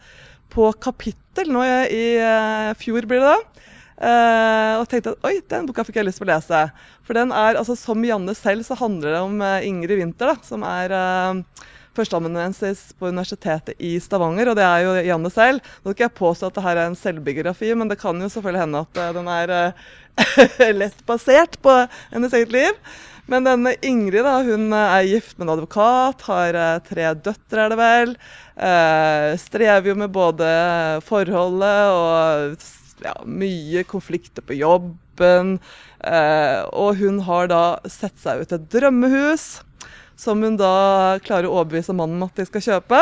på kapittel nå i, i uh, fjor, blir det da. Uh, og tenkte at oi, den boka fikk jeg lyst til å lese. For den er, altså som Janne selv, så handler det om Ingrid Winther, da, som er førsteamanuensis på Universitetet i Stavanger, og det er jo Janne selv. Nå skal ikke jeg påstå at det her er en selvbiografi, men det kan jo selvfølgelig hende at uh, den er uh, lett basert på hennes eget liv. Men denne Ingrid da, hun er gift med en advokat, har uh, tre døtre, er det vel. strever jo med både forholdet og ja, mye konflikter på jobben. og hun har da sett seg ut et drømmehus som hun da klarer å overbevise mannen om at de skal kjøpe.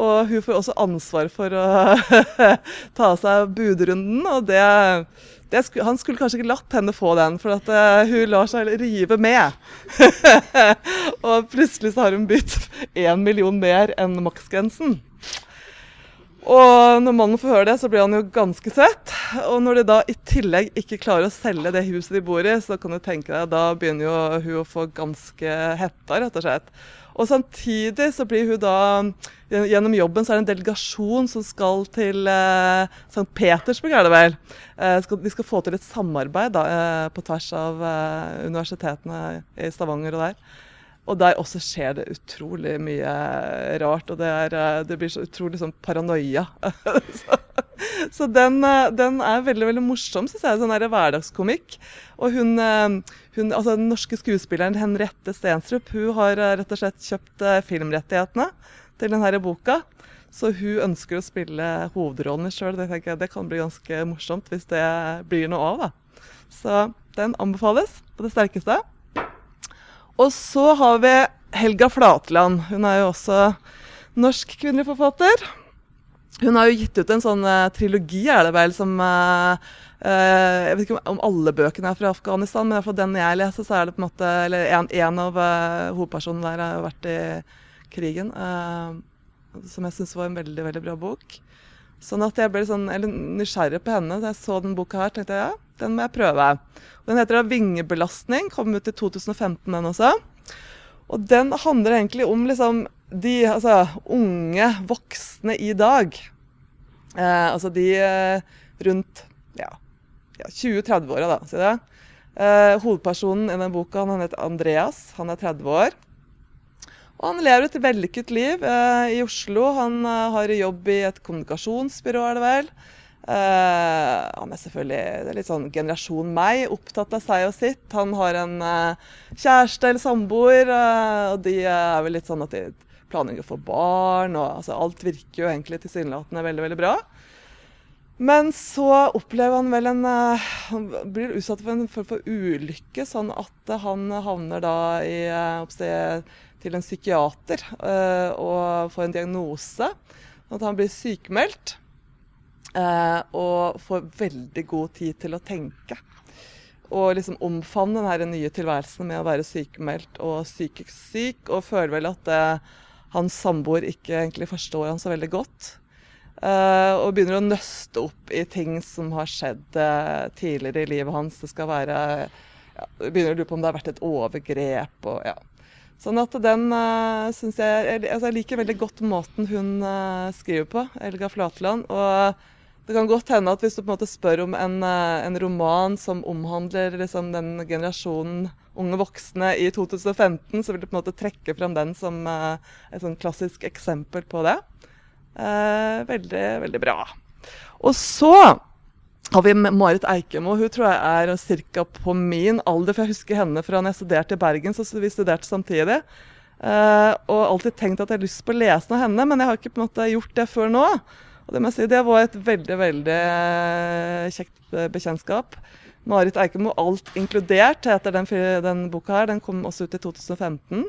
Og hun får også ansvar for å ta seg budrunden, og det skulle, Han skulle kanskje ikke latt henne få den, for at uh, hun lar seg rive med. og plutselig så har hun bytt én million mer enn maksgrensen. Og når mannen får høre det, så blir han jo ganske søt. Og når de da i tillegg ikke klarer å selge det huset de bor i, så kan du tenke deg, da begynner jo hun å få ganske hetta, rett og slett. Og samtidig så blir hun da Gjennom jobben så er det en delegasjon som skal til eh, St. Petersburg, er det vel. Eh, skal, de skal få til et samarbeid da, eh, på tvers av eh, universitetene i Stavanger og der. Og der også skjer det utrolig mye rart, og det, er, eh, det blir så utrolig sånn paranoia. så, så den, eh, den, er veldig veldig morsom, syns jeg. Sånn hverdagskomikk. Og hun, eh, hun, altså den norske skuespilleren Henriette Stensrup hun har rett og slett kjøpt filmrettighetene til denne boka. Så hun ønsker å spille hovedrollen sjøl. Det, det kan bli ganske morsomt hvis det blir noe av. da. Så den anbefales på det sterkeste. Og så har vi Helga Flatland. Hun er jo også norsk kvinnelig forfatter. Hun har jo gitt ut en sånn uh, trilogi, er det vel, som uh, Jeg vet ikke om alle bøkene er fra Afghanistan, men for den jeg leser, så er det på en måte Eller en, en av hovedpersonene der har vært i krigen. som jeg syns var en veldig, veldig bra bok. Sånn at jeg ble sånn, nysgjerrig på henne. Da jeg så den boka her, tenkte jeg ja, den må jeg prøve. Og den heter 'Vingebelastning'. Kom ut i 2015, den også. Og den handler egentlig om liksom de altså, unge voksne i dag. Eh, altså de eh, rundt ja, ja 20-30-åra, da. Si det. Eh, hovedpersonen i den boka han heter Andreas. Han er 30 år. Og han lever et vellykket liv eh, i Oslo. Han eh, har jobb i et kommunikasjonsbyrå, er det vel. Eh, han er selvfølgelig litt sånn generasjon meg, opptatt av seg og sitt. Han har en eh, kjæreste eller samboer, eh, og de er vel litt sånn at de planlegger å få barn. og altså, Alt virker jo egentlig tilsynelatende veldig, veldig bra. Men så opplever han vel en eh, Han blir utsatt for en form for ulykke, sånn at han havner da i oppsted, til en psykiater uh, og får en diagnose. At han blir sykemeldt uh, og får veldig god tid til å tenke. Og liksom omfavne den nye tilværelsen med å være sykemeldt og psykisk syk. Og føler vel at uh, hans samboer ikke egentlig forstår han så veldig godt. og begynner å nøste opp i ting som har skjedd tidligere i livet hans. Det skal være ja, Begynner å lure på om det har vært et overgrep. og ja, Sånn at den uh, syns jeg altså Jeg liker veldig godt måten hun uh, skriver på, Elga Flatland. Og det kan godt hende at hvis du på en måte spør om en, uh, en roman som omhandler liksom, den generasjonen unge voksne i 2015, så vil du på en måte trekke fram den som uh, et sånn klassisk eksempel på det. veldig, veldig bra. Og så har vi Marit Eikemo. Hun tror jeg er ca. på min alder. For jeg husker henne fra da jeg studerte i Bergen, så vi studerte samtidig. Uh, og alltid tenkt at jeg har lyst på å lese noe av henne, men jeg har ikke på en måte gjort det før nå. Og det må jeg si, det var et veldig, veldig eh, kjekt eh, bekjentskap. Marit Eikemo, alt inkludert, heter den, den, boka her. Den kom også ut i 2015.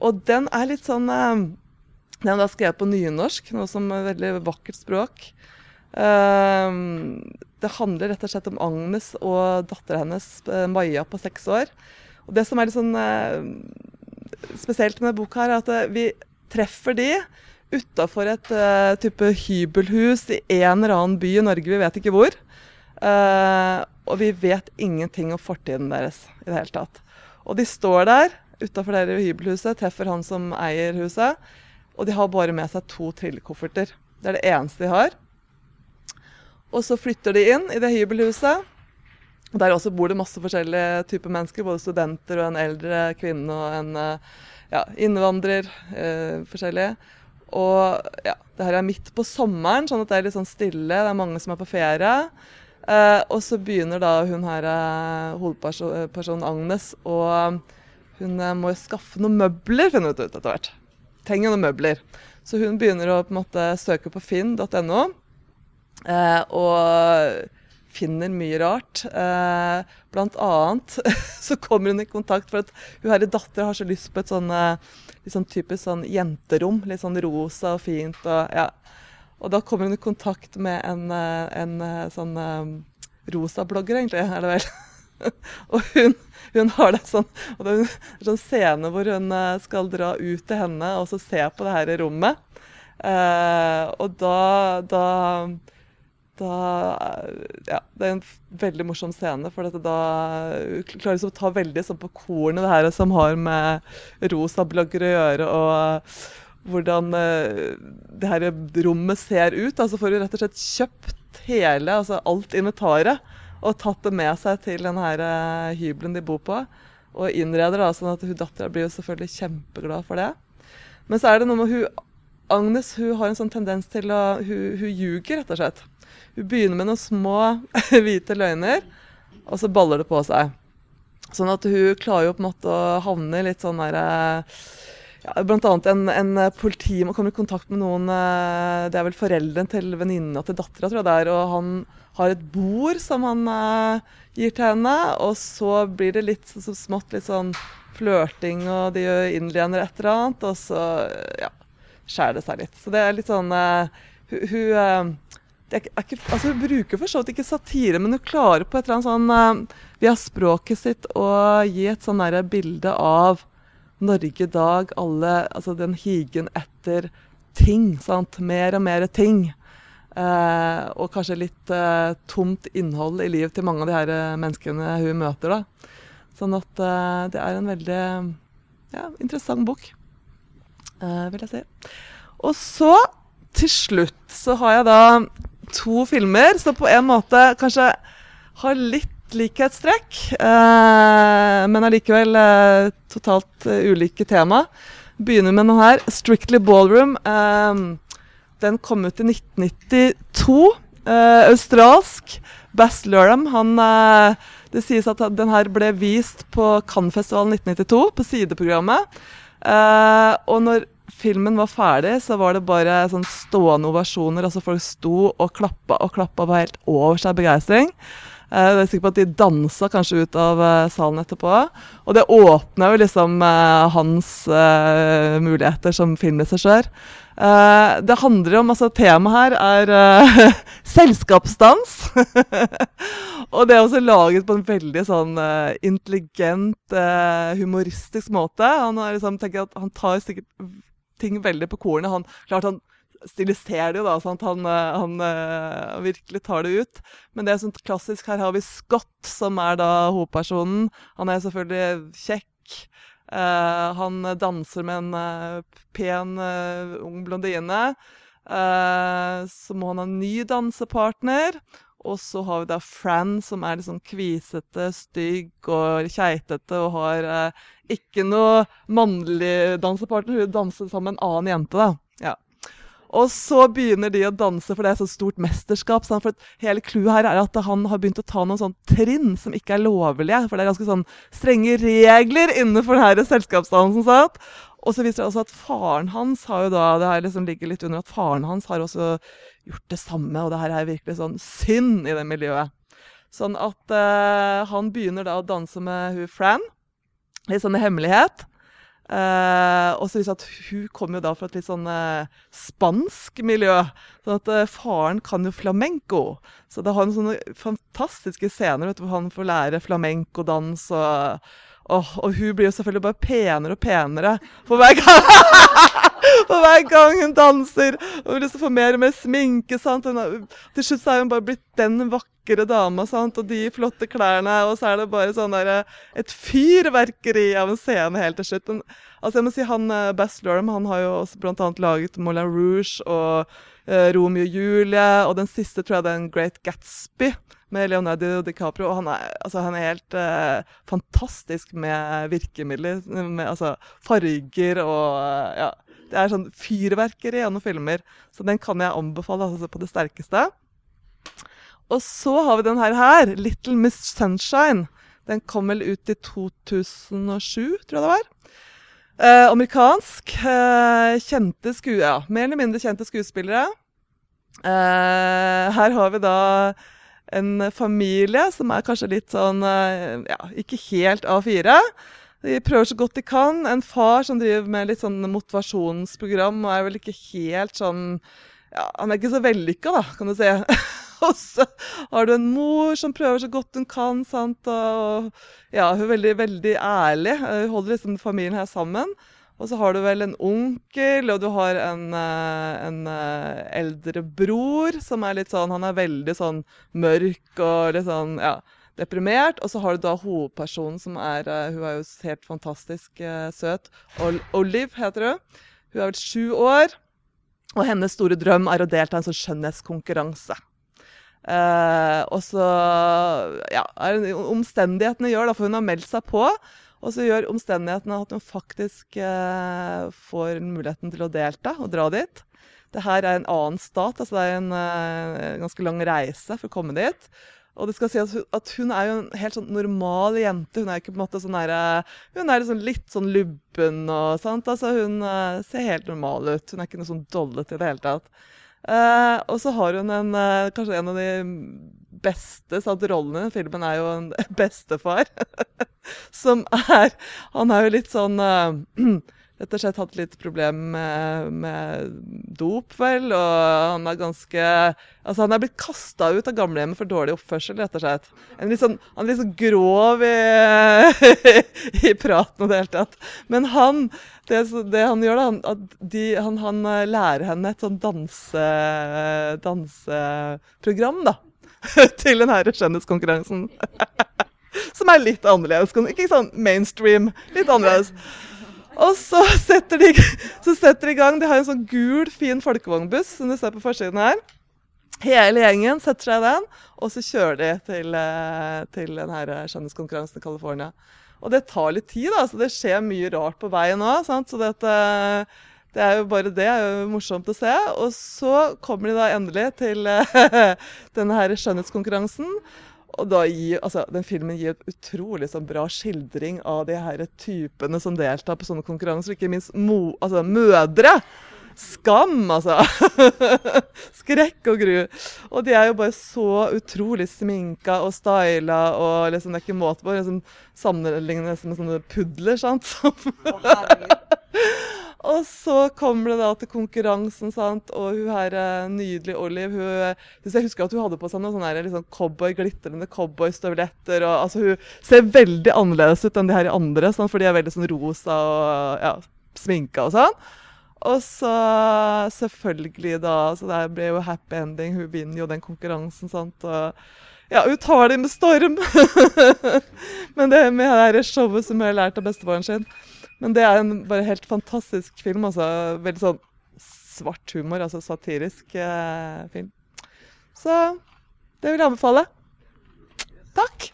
Og den er litt sånn Den er skrevet på nynorsk, noe som er veldig vakkert språk. Ehm, det handler rett og slett om Agnes og dattera hennes, eh, Maja på seks år. Og det som er litt sånn eh, spesielt med boka, her, er at vi treffer de utafor et type hybelhus i en eller annen by i Norge, vi vet ikke hvor. Og vi vet ingenting om fortiden deres i det hele tatt. Og de står der utafor det hybelhuset, treffer han som eier huset, og de har bare med seg to trillekofferter. Det er det eneste de har. Og så flytter de inn i det hybelhuset. Der også bor det masse forskjellige typer mennesker, både studenter og en eldre kvinne og en eh, ja, innvandrer. Eh, forskjellige. Og ja, det her er midt på sommeren, sånn at det er litt sånn stille. Det er mange som er på ferie. Eh, og så begynner da hun her, eh, hovedpersonen Agnes, og hun må må skaffe noen møbler, finner hun ut etter hvert. Trenger noen møbler. Så hun begynner å på en måte søke på finn.no. Eh, og finner mye rart. Eh, blant annet så kommer hun i kontakt for at hun her i datter har så lyst på et sånn liksom typisk sånn jenterom. Litt sånn rosa og fint. Og, ja. og da kommer hun i kontakt med en, eh, en eh, sånn um, rosa blogger, egentlig, er det vel. og hun, hun, har det sånn og det er en sånn scene hvor hun skal dra ut til henne og så se på det her rommet. Eh, og da, da da Ja, det er en veldig morsom scene, for dette da klarer liksom å ta veldig sånn på kornet det her som har med rosa blogger å gjøre, og hvordan eh, det her rommet ser ut. Altså får du rett og slett kjøpt hele, altså alt inventaret, og tatt det med seg til den her eh, hybelen de bor på. Og innreder da, sånn at hun dattera blir jo selvfølgelig kjempeglad for det. Men så er det noe med hun Agnes hun har en sånn tendens til å Hun, hun ljuger, rett og slett. Hun begynner med noen små hvite løgner, og så baller det på seg. Sånn at hun klarer jo på en måte å havne i litt sånn derre ja, Blant annet en, en politimann kommer i kontakt med noen eh, Det er vel foreldrene til venninna til dattera, tror jeg det er. Og han har et bord som han uh, gir til henne. Og så blir det litt så smått litt sånn flørting, og de innlener et eller annet. Og så ja, skjærer det seg litt. Så det er litt sånn Hun, hun uh, ikke, altså Hun bruker for så vidt ikke satire, men hun klarer på et eller annet sånn uh, via språket sitt å gi et sånn bilde av Norge i dag, alle, altså den higen etter ting. sant? Mer og mer ting. Uh, og kanskje litt uh, tomt innhold i livet til mange av de her menneskene hun møter. da. Sånn at det er en veldig ja, interessant bok, vil jeg si. Og så, til slutt, så har jeg da to filmer som på en måte kanskje har litt likhetstrekk, eh, men allikevel eh, totalt eh, ulike tema. Begynner med noe her, 'Strictly Ballroom'. Eh, den kom ut i 1992. Eh, australsk. Bass Lurham, han eh, Det sies at den her ble vist på Cannes-festivalen 1992, på sideprogrammet. og når filmen var ferdig, så var det bare sånn stående ovasjoner. altså Folk sto og klappa og klappa var helt over seg begeistring. Eh, jeg er sikker på at de dansa kanskje ut av uh, salen etterpå. Og det åpna jo liksom uh, hans uh, muligheter som filmregissør. det handler om altså Temaet her er selskapsdans. og det er også laget på en veldig sånn intelligent, humoristisk måte. Han, liksom, at han tar sikkert ting veldig på kornet. Han, klart han stiliserer det jo, da, sant? han, eh, han, uh, virkelig tar det ut. Men det er sånn klassisk. Her har vi Scott, som er da hovedpersonen. Han er selvfølgelig kjekk. Uh, han danser med en uh, pen ung blondine. så må han ha en ny dansepartner. Og så har vi da Fran, som er liksom kvisete, stygg og keitete og har eh, ikke noe mannlig dansepartner. Hun danser sammen med en annen jente, da. Ja. Og så begynner de å danse, for det er så stort mesterskap. Sant? For hele clouet her er at han har begynt å ta noen sånn trinn som ikke er lovlige. For det er ganske sånn strenge regler innenfor denne selskapsdansen. Sant? Og så viser det også at faren hans har jo da Det her liksom ligger litt under at faren hans har også gjort det samme, og det her er virkelig sånn synd i det miljøet. Sånn at uh, han begynner da å danse med hun Fran, litt sånn i hemmelighet. Uh, og så viser at hun kommer jo da fra et litt sånn uh, spansk miljø. Sånn at faren kan jo flamenco. Så det har noen sånne fantastiske scener vet du, hvor han får lære flamenco-dans og Oh, og hun blir jo selvfølgelig bare penere og penere for hver gang. Og hver gang hun danser og vil få mer og mer sminke? Hun, Til slutt så er hun bare blitt den vakre dama sant? og de flotte klærne. Og så er det bare sånn der, et fyrverkeri av en scene helt til slutt. Men, altså jeg må si han eh, Bass Lorham han har jo også annet laget Moulin Rouge og uh, Romeo og Julie. Og den siste tror jeg det er en Great Gatsby med Leonardo DiCaprio. Og han er, altså, han er helt uh, fantastisk med virkemidler. Med altså, farger og uh, ja. Det er sånn fyrverkeri av noen filmer, så den kan jeg anbefale altså, på det sterkeste. Og så har vi den her, 'Little Miss Sunshine'. Den kom vel ut i 2007, tror jeg det var. Eh, amerikansk. Eh, kjente sku... Ja, mer eller mindre kjente skuespillere. Eh, her har vi da en familie som er kanskje litt sånn eh, Ja, ikke helt A4. De prøver så godt de kan. En far som driver med litt sånn motivasjonsprogram, og er vel ikke helt sånn ja, Han er ikke så vellykka, da, kan du si. og så har du en mor som prøver så godt hun kan, sant? og ja, hun er veldig, veldig ærlig. Hun holder liksom familien her sammen. Og så har du vel en onkel, og du har en, en eldre bror som er litt sånn Han er veldig sånn mørk og litt sånn, ja deprimert. Og så har du da hovedpersonen som er uh, Hun er jo helt fantastisk uh, søt. Ol Olive heter hun. Hun er vel sju år. Og hennes store drøm er å delta i en sånn skjønnhetskonkurranse. Uh, og så ja, Omstendighetene gjør da, for hun har meldt seg på. Og så gjør omstendighetene at hun faktisk får muligheten til å delta og dra dit. Det her er en annen stat, altså det er en ganske lang reise for å komme dit. Og det skal si at hun, er jo en helt sånn normal jente. Hun er ikke på en måte sånn der, Hun er liksom litt sånn lubben og sånt. Altså hun uh, ser helt normal ut. Hun er ikke noe sånn dollete i det hele tatt. Uh, og så har hun en, uh, kanskje en av de beste sant, rollene i filmen er jo en bestefar. som er Han er jo litt sånn rett og slett hatt litt problem med, med, dop, vel. Og han er ganske Altså, han er blitt kasta ut av gamlehjemmet for dårlig oppførsel, rett og slett. Sånn, han er litt sånn grov i, i praten og det hele tatt. Men han det, det han gjør, da, de, han, han, lærer henne et sånn danse, danseprogram, da. Til den her skjønnhetskonkurransen. Som er litt annerledes. Ikke sånn mainstream, litt annerledes. Og så setter, de, så setter de i gang. De har en sånn gul, fin folkevognbuss som du ser på forsiden her. Hele gjengen setter seg i den, og så kjører de til, eh, til denne skjønnhetskonkurransen i California. Og det tar litt tid, da, så det skjer mye rart på veien òg. Så dette, det er jo bare det er jo morsomt å se. Og så kommer de da endelig til denne skjønnhetskonkurransen. Og gir, altså, Den filmen gir et utrolig sånn, bra skildring av de her typene som deltar på sånne konkurranser. Ikke minst mo, altså, mødre. Skam, altså! Skrekk og gru. Og de er jo bare så utrolig sminka og styla, og liksom, det er ikke måte på. Liksom, Sammenlignes med sånne pudler, sant. Og så kommer det da til konkurransen, sant? og hun her eh, nydelige Olive hun, Jeg husker at hun hadde på seg noen sånne liksom cowboy, glitrende cowboystøvletter. altså, Hun ser veldig annerledes ut enn de her andre, sant? for de er veldig sånn rosa og ja, sminka og sånn. Og så selvfølgelig, da så Det ble jo happy ending. Hun vinner jo den konkurransen. sant, og ja, hun tar det med storm. Men det med det showet som hun har lært av bestefaren sin men det er en bare helt fantastisk film. altså Veldig sånn svart humor, altså satirisk eh, film. Så det vil jeg anbefale. Takk.